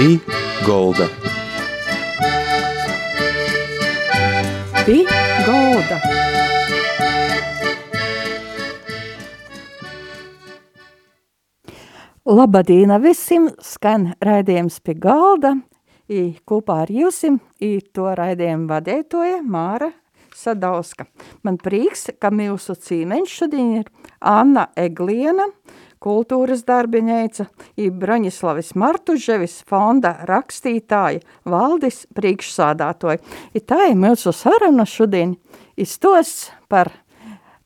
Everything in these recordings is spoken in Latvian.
Pī Golda. Pī Golda. Labadīna visiem, skan raidījums pie galda, i kopā ar jūsim, i to raidījumu vadētoja Māra Sadauska. Man prieks, ka mūsu cīmeņš šodien ir Anna Egliena, kultūras darbinēca, i Braņislavis Martuževis fonda rakstītāja, valdis priekšsādātoja. I tā ir mūsu saruna šodien, izstos par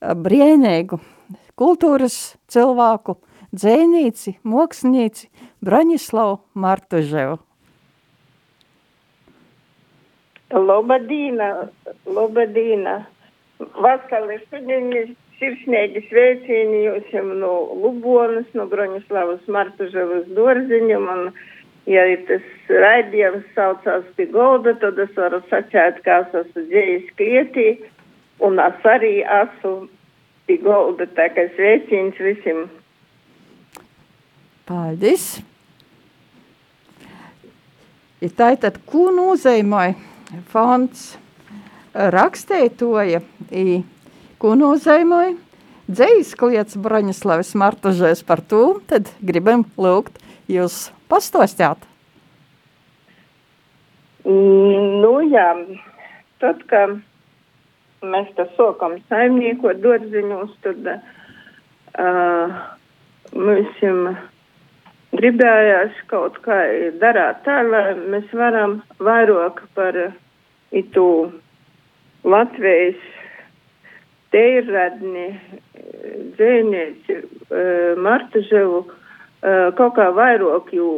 brēnēgu kultūras cilvēku, dzēnīci, moksnīci Braņislavu Martuževu. Lobadīna, Lobadīna. Vakar šodien sirsnīgi sveicieni jūs no Lubonas, no Broņislavas Martuževas Dorziņam. Un, ja tas raidījums saucās pie golda, tad es varu sacēt, ka es esmu dzējis klietī, un es arī esmu pie golda, tā kā sveiciens visiem. Paldies! Ir tā tad, ko nozīmē fonds rakstētoja, i, ko nozīmē dzējas kliets Braņislavas Martažēs par to, tad gribam lūgt jūs pastostāt. Nu jā, tad, ka mēs tā sokam saimniekot dārziņos, tad uh, mums gribējās kaut kā darāt tā, lai mēs varam vairāk par itu Latvijas teiradni, dzēnieci, Martaževu, kaut kā vairāk jū,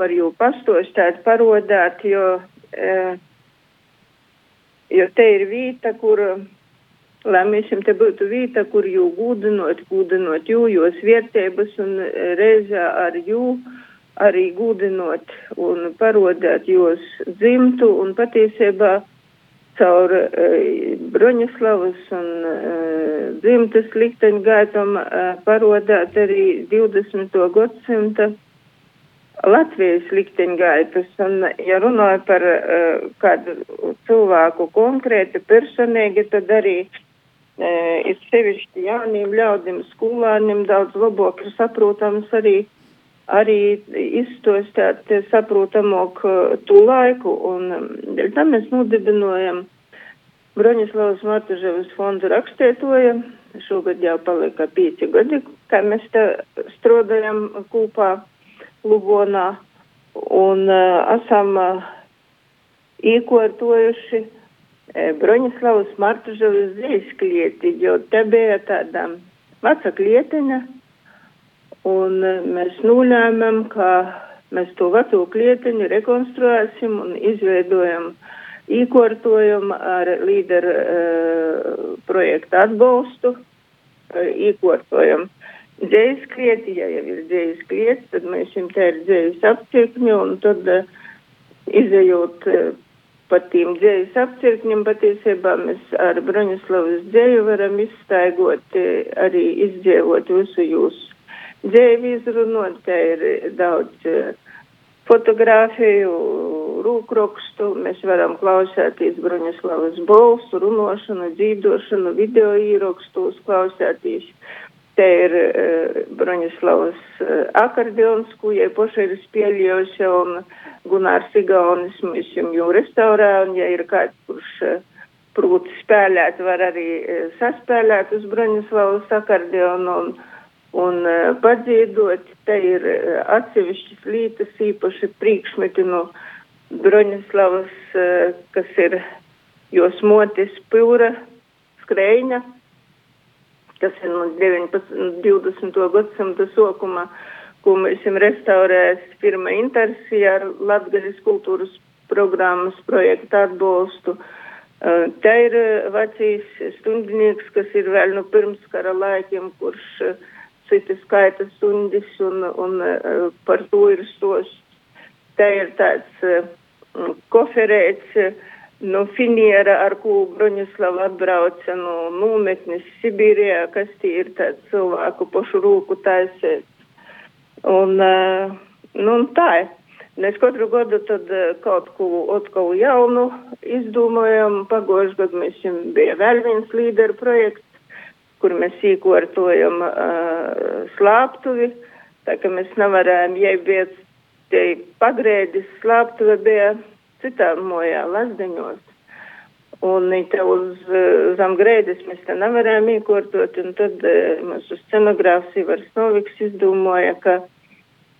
par jū pastostāt, parodāt, jo, jo te ir vīta, kur, lai mēs jums te būtu vīta, kur jū gūdinot, gūdinot jū, jūs vērtības un reizē ar jū arī gūdinot un parodāt jūs dzimtu un patiesībā caur uh, Broņislavas un uh, dzimtas likteņu gaitam uh, parodāt arī 20. gadsimta Latvijas likteņgaitas. Un, ja runāju par kādu cilvēku konkrēti personīgi, tad arī ir sevišķi jauniem ļaudīm, skolāniem daudz labāk ir saprotams arī arī izstostāt saprotamok tu laiku, un dēļ tam mēs nodibinojam Broņislavas Martuževas fondu rakstētoja. Šogad jau palika pieci gadi, kā mēs te strodojam kūpā Lubonā, un uh, esam uh, īkortojuši uh, Broņislavas Martuževas dzīves klieti, jo te bija tāda veca klietiņa, Un mēs nolēmām, ka mēs to veco klietiņu rekonstruēsim un izveidojam īkortojumu ar līderu uh, projektu atbalstu. Uh, īkortojam dzējas klieti, ja jau ir dzējas kliets, tad mēs šim te ir dzējas apcirkņu un tad uh, izējot uh, pa tīm dzējas apcirkņiem patiesībā mēs ar Broņislavas dzēju varam izstaigot, arī izdzēvot visu jūsu dzēvi izrunot, ka ir daudz uh, fotografiju, rūkrakstu, mēs varam klausēties Broņislavas balsu, runošanu, dzīvošanu, video īrakstus, klausēties. Te ir uh, Broņislavas uh, akordeons, ko jai poša ir spēļojusi, un Gunārs Igaunis mēs jau restaurē, un ja ir kāds, kurš uh, prūti spēlēt, var arī uh, saspēlēt uz Broņislavas akordeonu. Un, un uh, padzīdot, te ir uh, atsevišķas lītas, īpaši priekšmeti no Broņislavas, uh, kas ir jos motis pūra skrēņa, kas ir no 19, 20. gadsimta sokuma, ko mēs esam restaurējis firma Intersija ar Latgaļas kultūras programmas projektu atbalstu. Te ir vecīs stundinieks, kas ir vēl no pirms kara laikiem, kurš uh, citi skaita sundis un, un uh, par to ir stos. Te ir tāds uh, koferēts uh, no Finiera, ar ko Broņislava atbrauca no nometnes Sibīrijā, kas tie ir tāds cilvēku pašu rūku taisēt. Un, nu, un tā ir. Mēs katru gadu tad kaut ko atkal jaunu izdomājam. Pagājušajā gadā mēs jums bija vēl viens līderu projekts, kur mēs īkortojam uh, slāptuvi. Tā kā mēs nevarējām, ja bija te pagrēdis slāptuve bija citā mojā, lasdeņos. Un te uz uh, zem grēdes mēs te nevarējām īkortot, un tad uh, mūsu scenogrāfs Ivars Noviks izdomāja, ka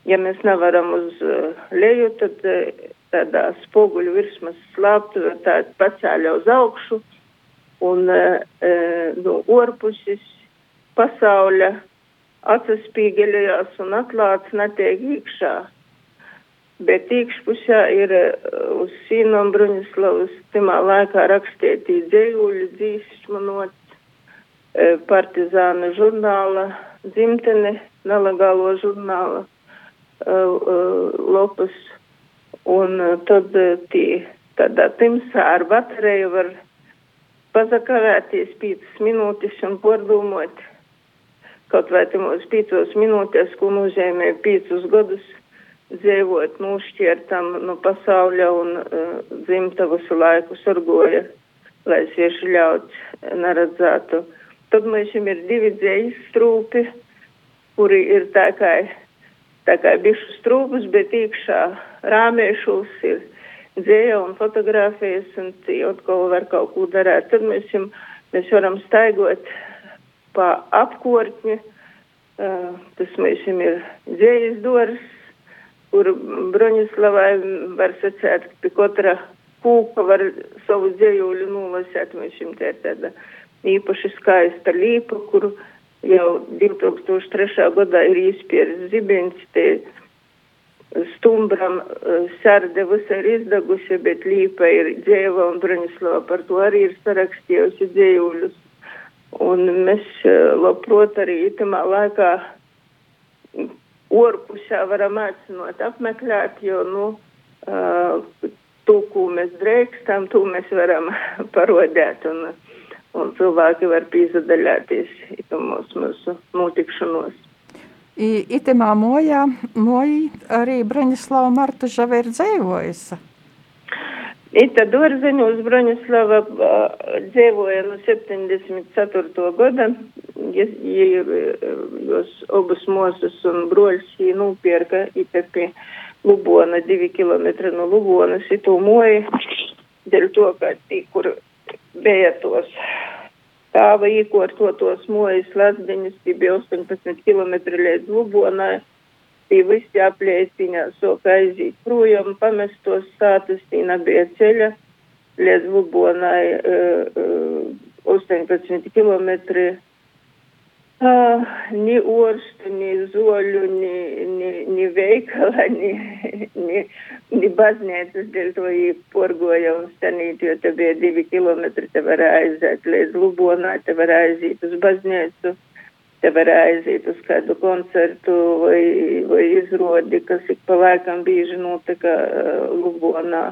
ja mēs nevaram uz uh, leju, tad uh, tādā spoguļu virsmas slāptuve tā pacēļa uz augšu, un uh, no orpuses pasauļa atsaspīgeļojās un atklāts netiek iekšā. Bet iekšpusē ir uz sīnom Bruņislavas timā laikā rakstītī dzējuļi, dzīsmanot, partizāna žurnāla, dzimtene, nelegālo žurnāla lopas. Un tad tī, tādā timsā ar bateriju var pazakavēties 5 minūtes un pārdomāt kaut vai tamos 5 minūtēs, ko nozīmē 5 gadus dzīvot nošķirtam no pasauļa un uh, dzimtavas laiku sargoja, lai svieši ļauts neredzētu. Tad mēs jums ir divi dzējas strūpi, kuri ir tā kā, tā kā bišu strūpus, bet iekšā rāmiešus ir dzēja un fotografijas un atkal var kaut ko darīt. Tad mēs jums, mēs varam staigot pa apkortņu, uh, tas mēs jums ir dzējas dors kur Broņislavai var sacēt, pie katra kūka var savu dzējuļu nolasēt, mēs šim te ir tāda īpaši skaista līpa, kur jau 2003. gadā ir izpieris zibens, te stumbram sarde visa ir izdagusi, bet līpa ir dzēva un Broņislava par to arī ir sarakstījusi dzējuļus. Un mēs labprot arī itamā laikā orpusā varam aicinot apmeklēt, jo, nu, uh, to, ko mēs drēkstam, to mēs varam parodēt un, un cilvēki var pīzadaļāties itumos mūsu notikšanos. I, itemā mojā, moji arī Braņislava Marta Žava ir dzēvojusi. Ita Dorzeņu uz Broņislava dzīvoja no 74. gada. Jos obus mūsus un broļs jī nūpierka ita pie Lubona, divi kilometri no Lubonas, itu moji, dēļ to, ka tī, kur bija tos tāva īkortotos mojas lasdiņas, tī bija 18 kilometri līdz Lubonai bija visi aplieciņā, soka aiziet projām, pamestos stātus, tī nebija ceļa līdz Lubonai uh, uh, 18 kilometri. Uh, ni orstu, ni zoļu, ni, ni, ni veikala, ni, ni, ni baznīcas, dēļ to viņi porgoja uz stanīt, jo te bija divi kilometri, te var aiziet līdz Lubonai, te var aiziet uz baznīcu. Uh, te var aiziet uz kādu koncertu vai, vai izrodi, kas ik pa laikam bieži notika uh, Lubonā.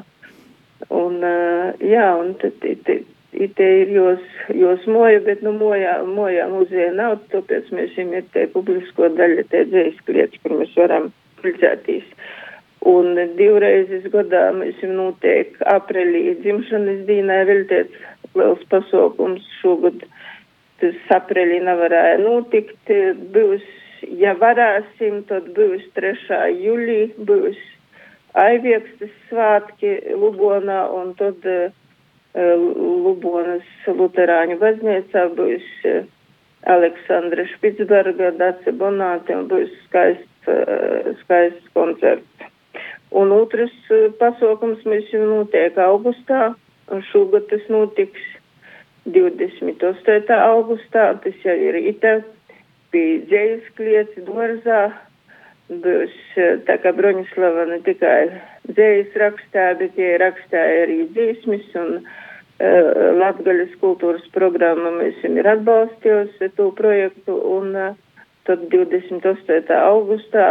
Un, uh, jā, un tad te, te ir jos, jos moja, bet nu mojā, mojā muzeja nav, tāpēc mēs viņam ir te publisko daļa, te dzējas kliets, kur mēs varam pulcētīs. Un divreizes gadā mēs viņam notiek aprelī dzimšanas dīnā veltēts liels pasaukums šogad. Tas aprīlī nevarēja notikt. Būs, ja varēsim, tad būs 3. jūlī, būs Aiviekstas svātki Lubonā un tad uh, Lubonas Luterāņu baznīcā būs Aleksandra Špitsberga, Dace Bonāte un būs skaists, skaists koncerts. Un otrs pasaukums mēs jau notiek augustā, un šogad tas notiks 28. augustā, tas jau ir ita, pie dzējas kliets dvorzā, būs tā kā Broņislava ne tikai dzējas rakstā, bet tie rakstāja arī dzīsmis un uh, Latgaļas kultūras programma mēs viņam ir atbalstījusi to projektu un uh, tad 28. augustā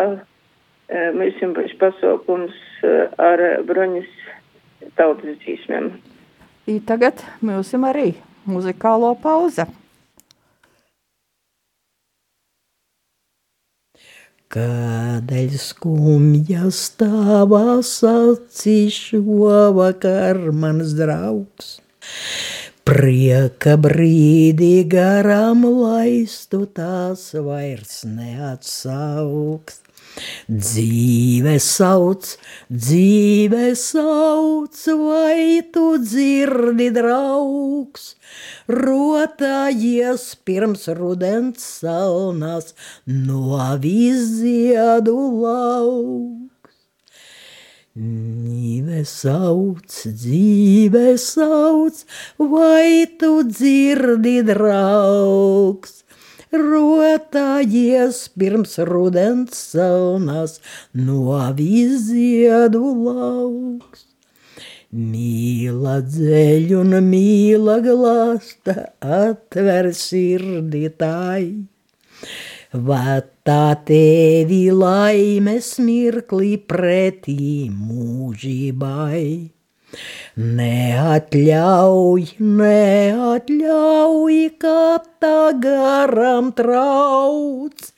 mēs jums būs pasaukums ar Broņas tautas dzīsmēm. I tagad mums arī muzikālo pauze. Kādēļ skumjas tavas acīs šovakar, mans draugs? Prieka brīdī garām laistu tās vairs neatsauks. Dzīve sauc, dzīve sauc, vai tu dzirdi, draugs? rotājies pirms rudens salnās no viziedu lauks. Dzīve sauc, dzīve sauc, vai tu dzirdi draugs? Rotājies pirms rudens salnās no viziedu lauks. Mīla dzeļ un mīla glāsta, atver sirdī tai. Vatā tevi laimes mirklī pretī mūžībai. Neatļauj, neatļauj, kā tā garam trauc,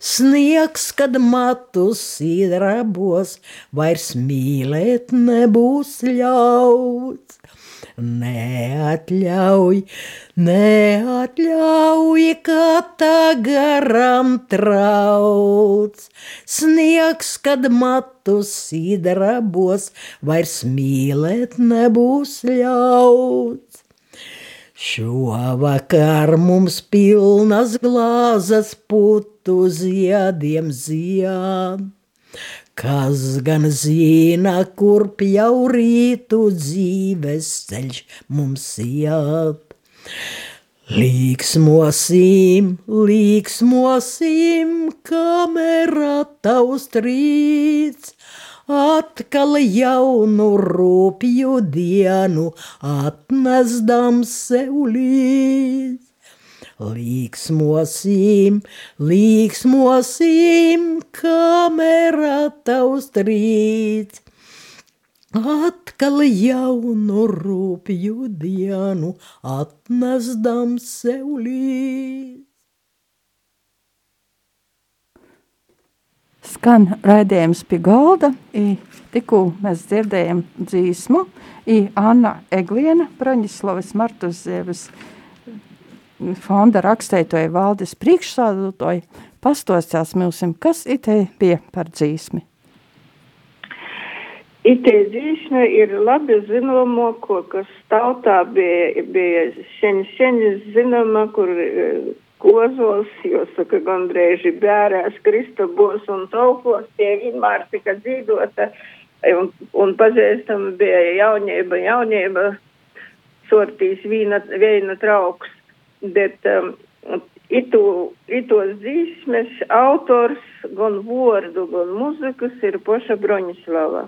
Sniegs, kad matus īdrabos, vairs mīlēt nebūs ļauts. Neatļauj, neatļauj, kā tā garam trauc. Sniegs, kad matus īdrabos, vairs mīlēt nebūs ļauts. Šovakar mums pilnas glāzes putu ziediem zied. Kas gan zina, kur jau rītu dzīves ceļš mums iet? Līksmosim, līksmosim, kamera tavs trīts, atkal jaunu rūpju dienu atnesdam sev līdz. Līksmosim, līksmosim, kamera tavs trīts, atkal jaunu rūpju dienu atnesdam sev līdz. Skan raidījums pie galda, tikko mēs dzirdējam dzīsmu, i Anna Egliena, Praņislavas Martuzēvas fonda rakstētoja valdes priekšsādātoja, pastostās milsim, kas itē bija par dzīsmi. Itē dzīsme ir labi zinomo, ko, kas tautā bija, bija šeņ, šeņ zinama, kur kozos, jo saka, gandrīz bērēs Kristobos un taukos, tie vienmēr tika dzīvota, un, un pazīstama bija jaunība, jaunība, sortīs vīna, vīna trauks, bet um, itu, itos dzīsmes autors gan vordu, gan muzikas ir poša Broņislava.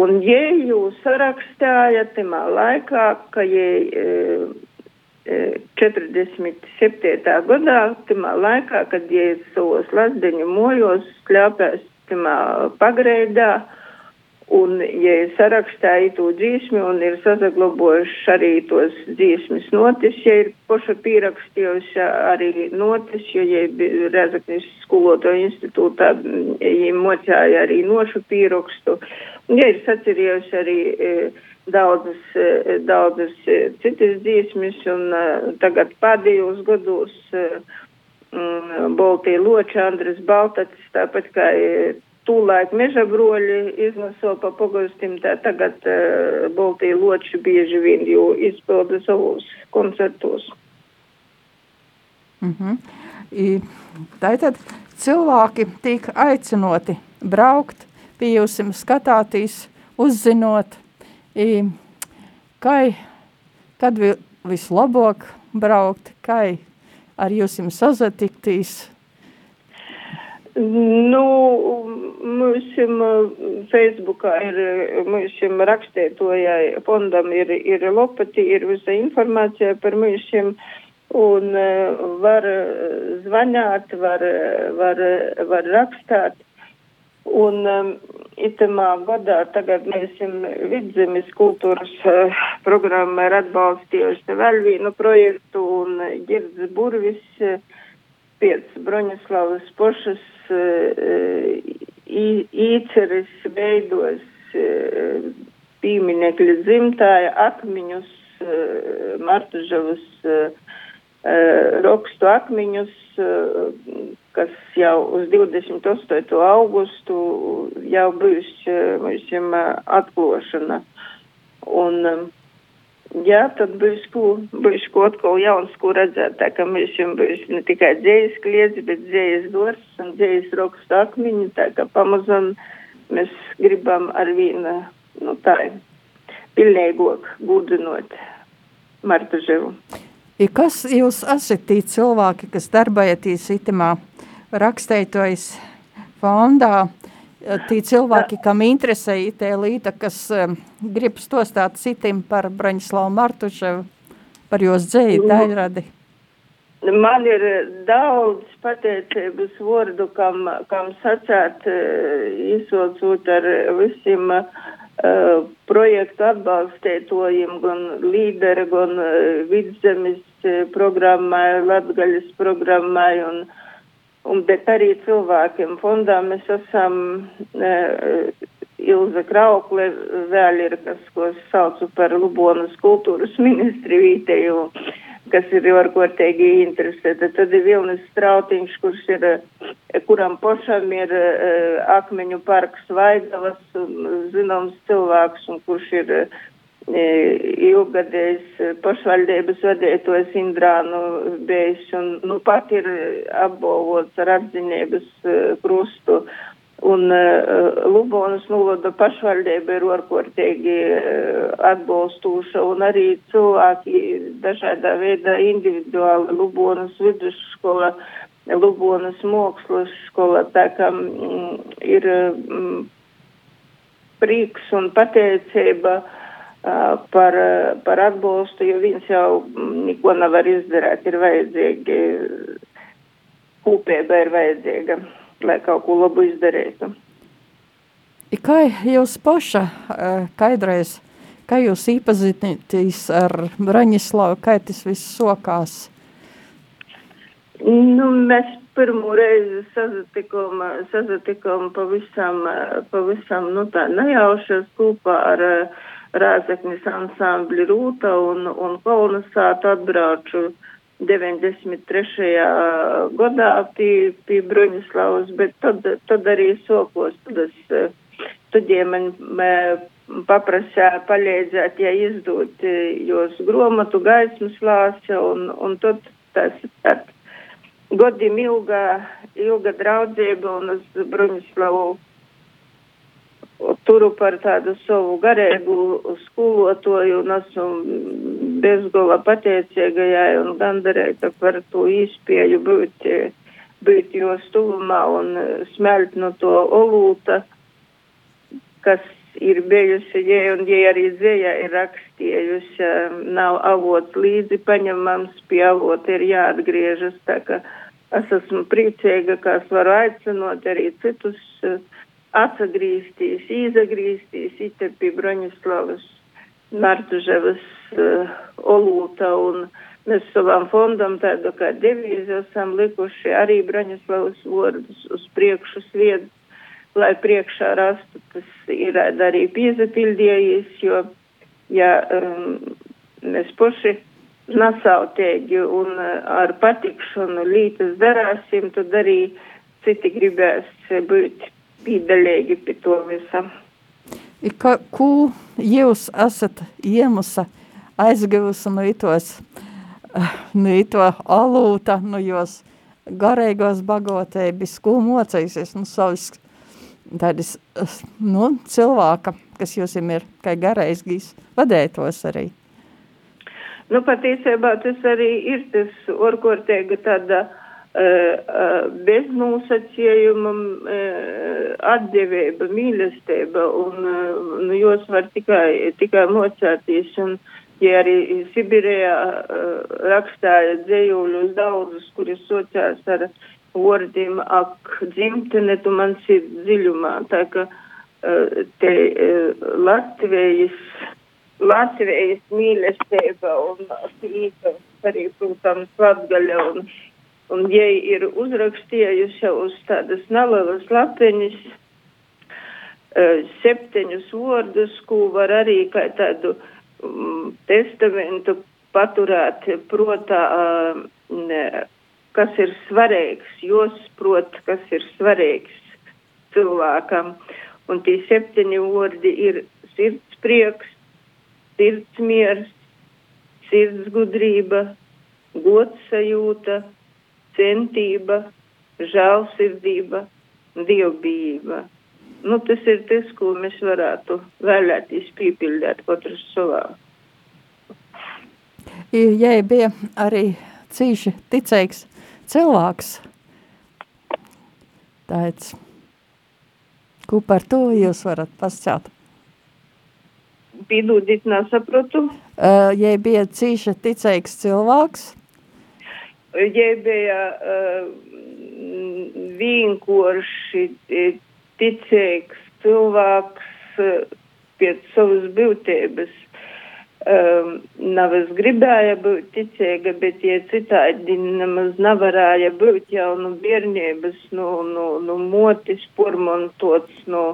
Un, ja jūs sarakstāja timā laikā, ka jai e, 47. gadā, timā laikā, kad ie savos lasdeņu mojos kļāpēs timā pagreidā, un ie sarakstāja to dzīsmi un ir sazaglobojuši arī tos dzīsmis notis, ja ir poša pierakstījuši arī notis, jo ie Rezaknis skoloto institūtā, ie mocāja arī nošu pierakstu, un ie ir sacerījuši arī e, daudzas, eh, daudzas eh, citas dziesmas, un uh, tagad pēdējos gados um, Baltija Loča, Andris Baltacis, tāpat kā tūlaik meža broļi izneso pa pogostim, tā tagad uh, Baltija Loča bieži vien jau izpilda savus koncertos. Mm -hmm. I, tātad cilvēki tiek aicinoti braukt, pie jums skatātīs, uzzinot, I, kai, kad vi, vislabāk braukt, kai ar jums sazatiktīs? Nu, mums Facebookā ir, mums rakstētojai fondam ir, ir lopati, ir visa informācija par mums, un var zvanāt, var, var, var rakstāt. Un um, itamā gadā tagad mēs vidzemes kultūras uh, programma ir atbalstījusi vēl vienu projektu un Girds Burvis uh, pēc Broņaslavas pošas īceris veidos pīminekļa dzimtāja akmiņus, Martužavas rokstu akmiņus, kas jau uz 28. augustu jau bijuši, mums atklošana. Un, jā, tad būs ko, būs ko atkal jauns, ko redzēt, tā ka mēs jums būs ne tikai dzējas kliedzi, bet dzējas dors un dzējas rokstu akmiņi, tā ka pamazam mēs gribam ar vienu, nu tā, pilnīgok gudinot Martu Ževu. Ja kas jūs esat tī cilvēki, kas darbojaties itamā rakstētojas fondā, tī cilvēki, kam interesē itē līta, kas um, grib stostāt citim par Braņislavu Martuševu, par jūs dzēju daļradi? Man ir daudz pateicības vārdu, kam, kam sacēt, izsaucot ar visiem uh, projektu atbalstētojiem, gan līderi, gan vidzemes programmai, Latgaļas programmai un uh, Un, bet arī cilvēkiem fondā mēs esam e, Ilza Kraukle, vēl ir kas, ko es saucu par Lubonas kultūras ministri vītēju, kas ir ārkārtīgi interesēta. Tad ir Vilnis Strautiņš, kurš ir, kuram pošam ir e, akmeņu parks Vaigavas, zināms cilvēks, un kurš ir E, ilgadējs pašvaldības vadītājs Indrānu bijis un nu pat ir apbalvots ar atzinības e, krustu. Un uh, Lubonas novada pašvaldība ir ārkārtīgi uh, atbalstoša un arī cilvēki dažādā veidā individuāli Lubonas vidusskola, Lubonas mākslas skola, tā kā mm, ir mm, prieks un pateicība uh, par, par atbalstu, jo viņš jau neko nevar izdarīt. Ir vajadzīgi, kūpība ir vajadzīga, lai kaut ko labu izdarītu. Kā jūs paša, kaidreiz, kā jūs īpazīstīs ar Braņislavu, kā tas viss sokās? Nu, mēs pirmo reizi sazatikām, sazatikām pavisam, pavisam, nu tā nejaušas kopā ar uh, Rāzaknis ansambļi Rūta un, un kolonizātu atbrauču 93. gadā pie, pie Bruņislavas, bet tad, tad arī sokos, tad es, tad ja man paprasīja palīdzēt, ja izdot jos gromatu gaismas lāsa un, un tad tas, tad godim ilga, ilga draudzība un es Bruņislavu turu par tādu savu garīgu skolotoju un esmu bezgola pateicīgajai un gandarēta par to īspēju būt, būt jos tuvumā un smelt no to olūta, kas ir bijusi, ja un ja arī dzēja ir rakstījusi, nav avots līdzi paņemams, pie avota ir jāatgriežas, tā ka es esmu priecīga, ka es varu aicinot arī citus uh, atsagrīstīs, izagrīstīs, ite pie Broņislavas Martuževas uh, olūta un mēs savām fondam tādu kā devīzi esam likuši arī Broņislavas vārdus uz priekšu sviedu, lai priekšā rastu, tas ir arī piezapildījies, jo, ja um, mēs paši nasautēgi un uh, ar patikšanu lītas darāsim, tad arī citi gribēs būt pīdaļīgi pie to visam. Ka, ko jūs esat iemusa aizgavusi no itos, no ito alūta, no jūs garīgos bagotēbis, ko mocējusies no savas tādas, nu, cilvēka, kas jūs ir kā gareizgīs, vadētos arī? Nu, patiesībā tas arī ir tas orkortēga tāda uh, bez nosacījuma atdevība, mīlestība, un nu, jūs var tikai, tikai mocēties. Un, ja arī Sibirijā rakstāja dzējuļus daudzus, kuri sociās ar vārdiem, ak, dzimtene, tu man sirds dziļumā. Tā ka te Latvijas, Latvijas mīlestība un arī, protams, Latgaļa un un ja ir uzrakstījusi uz tādas nelielas lapeņas uh, septiņus vārdus, ko var arī kā tādu um, testamentu paturēt protā, uh, ne, kas ir svarīgs, jos prot, kas ir svarīgs cilvēkam. Un tie septiņi vārdi ir sirds prieks, sirds miers, sirds gudrība, gods sajūta, centība, žēlsirdība, dievbijība. Nu, tas ir tas, ko mēs varētu vēlēties pīpildīt katrs savā. Ja bija arī cīši ticīgs cilvēks, tāds, ko par to jūs varat pascāt? Pīdūdīt, nesaprotu. Uh, ja bija cīši ticīgs cilvēks, ja bija uh, vienkārši ticīgs cilvēks uh, pēc savas būtības. Um, nav es gribēja būt ticīga, bet ja citādi nemaz nevarēja būt jau no bērnības, no, no, no motis pormontots, no,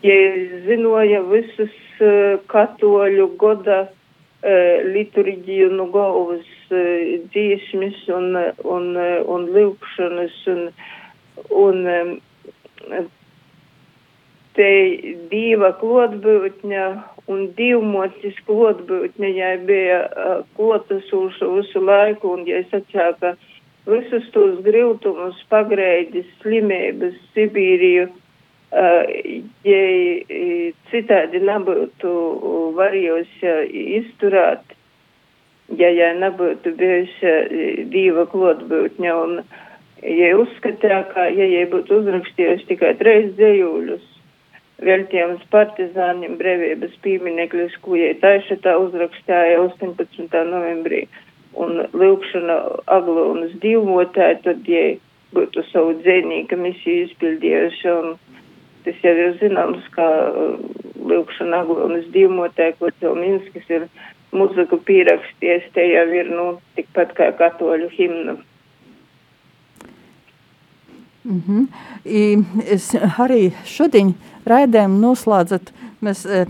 ja zinoja visus uh, katoļu goda uh, liturģiju no galvas dziesmas un, un, un lūkšanas un, un te dieva klotbūtņa un divmocis klotbūtņa, ja bija klotasuša visu laiku, un ja es atceru, ka visus tos griltumus pagreidis slimības Sibīriju, ja citādi nebūtu varējusi izturēt, ja, ja nebūtu bijusi dieva klotbūtņa, un ja uzskatīja, ka, ja jai būtu uzrakstījusi tikai trīs dzējuļus, veltījums partizāniem brīvības piemineklis, ko jai taiša tā uzrakstīja 18. novembrī, un lūkšana Aglonas divmotāja, tad jai būtu savu dzēnīga misiju izpildījuši, un tas jau ir zināms, ka lūkšana Aglonas divmotāja, ko tev Minskis ir muziku pieraksties, te jau ir, nu, tikpat kā katoļu himna. Mm -hmm. I, es arī šodien raidējumu noslēdzat, mēs e,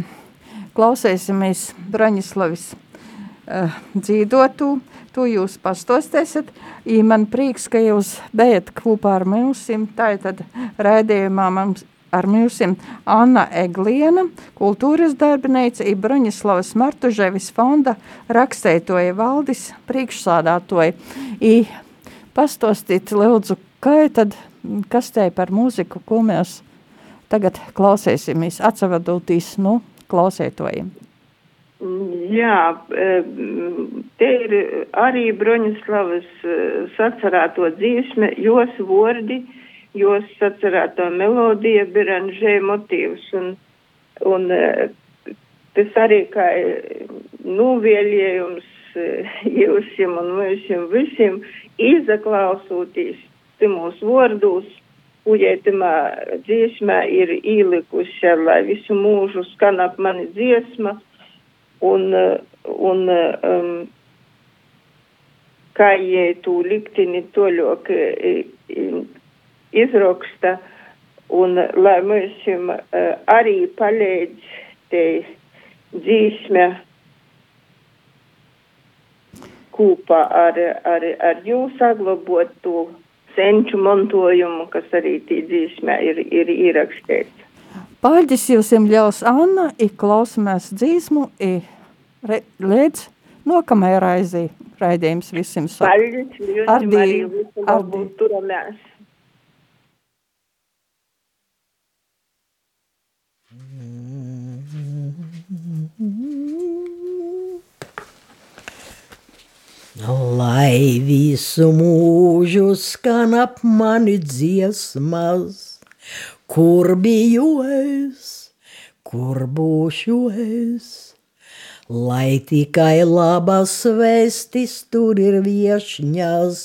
klausēsimies Braņislavis e, dzīdotu, to jūs pastostēsiet, i man prieks, ka jūs bijat kopā ar mūsim, tā ir tad raidījumā mums ar mūsim Anna Egliena, kultūras darbineica, i Braņislavas Martuževis fonda rakstētoja valdis priekšsādātoja. I pastostīt, lūdzu, kā tad kas te par mūziku, ko mēs tagad klausēsimies, atsavadotīs, nu, klausētojiem? Jā, te ir arī Broņislavas sacerēto dzīsme, jos vordi, jos sacerēto melodija, biranžē motīvs, un, un tas arī kā nūvēļējums jūsim un mūsim visiem izaklausūtīs timos vārdus, ujētimā dziesmā ir īlikuši, lai visu mūžu skan ap mani dziesma, un, un um, kā jie tū liktini toļok izraksta, un lai mums uh, arī palīdz te dzīsmē kopā ar, ar, ar jūs saglabot to senču mantojumu, kas arī tī dzīsmē ir, ir ierakstīts. Paldies jums ļaus Anna, i klausamies dzīsmu, i re, līdz nokamai raizī raidījums visiem. Paldies, ar arī visu Lai visu mūžu skan ap mani dziesmas, kur biju es, kur būšu es. Lai tikai labas vēstis tur ir viešņas,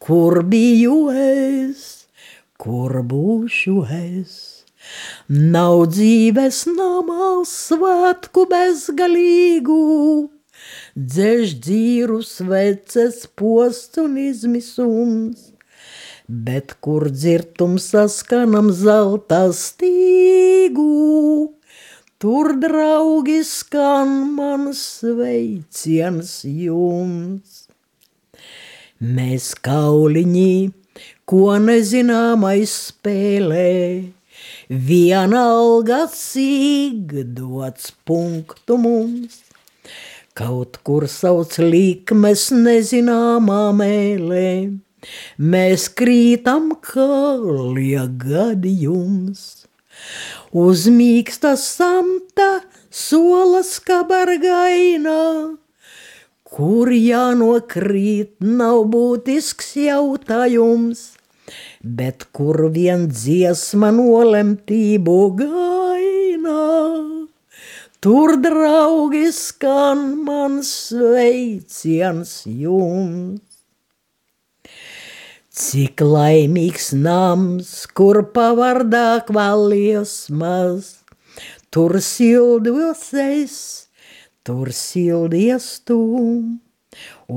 kur biju es, kur būšu es. Nav dzīves namā svētku bezgalīgu, dzēž dzīru sveces posts un izmisums. Bet kur dzirtums saskanam zelta stīgu, tur draugi skan man sveiciens jums. Mēs kauliņi, ko nezināmais spēlē, vienalga cīg dots punktu mums. Kaut kur sauc likmes nezināmā mēlē, mēs krītam kā liegadījums. Uz mīksta samta solas kabargainā, kur jānokrīt nav būtisks jautājums bet kur vien dziesma nolemtību gaina. Tur, draugi, skan man sveiciens jums. Cik laimīgs nams, kur pavardā kvaliesmas, tur sildos es, tur sildies tu.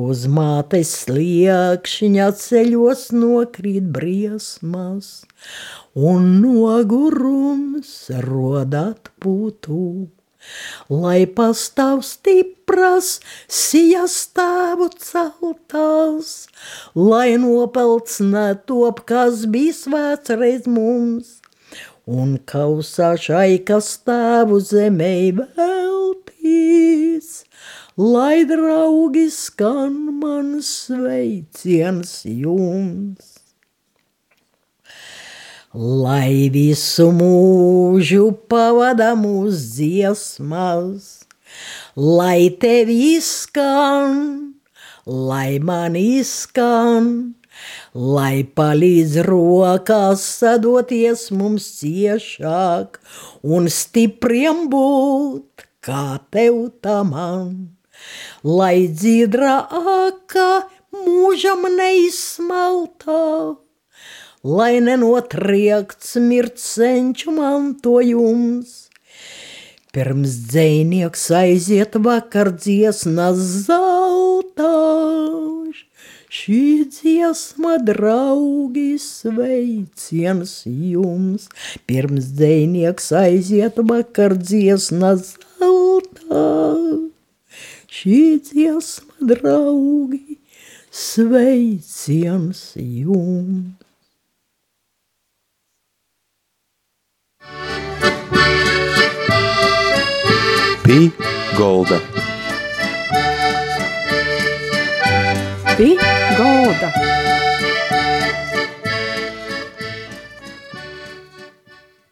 Uz mātes sliekšņa ceļos nokrīt briesmas, un nogurums rodat putu. Lai pastāv stipras, sijas stāvu celtās, lai nopelts netop, kas bija svēts reiz mums, un kausā šai, kas stāvu zemē veltīs. Lai draugi skan man sveiciens jums. Lai visu mūžu pavada mūsu dziesmas, lai tevi izskan, lai man izskan, lai palīdz rokās sadoties mums ciešāk un stipriem būt, kā tev tā man lai dzīdra aka mūžam neizsmeltā, lai nenotriekts mirt senču mantojums. Pirms dzēnieks aiziet vakar dziesmas zeltāš, šī dziesma draugi sveiciens jums. Pirms dzēnieks aiziet vakar dziesmas zeltāš šī dziesma, draugi, sveiciens jums! Pī Golda. Pī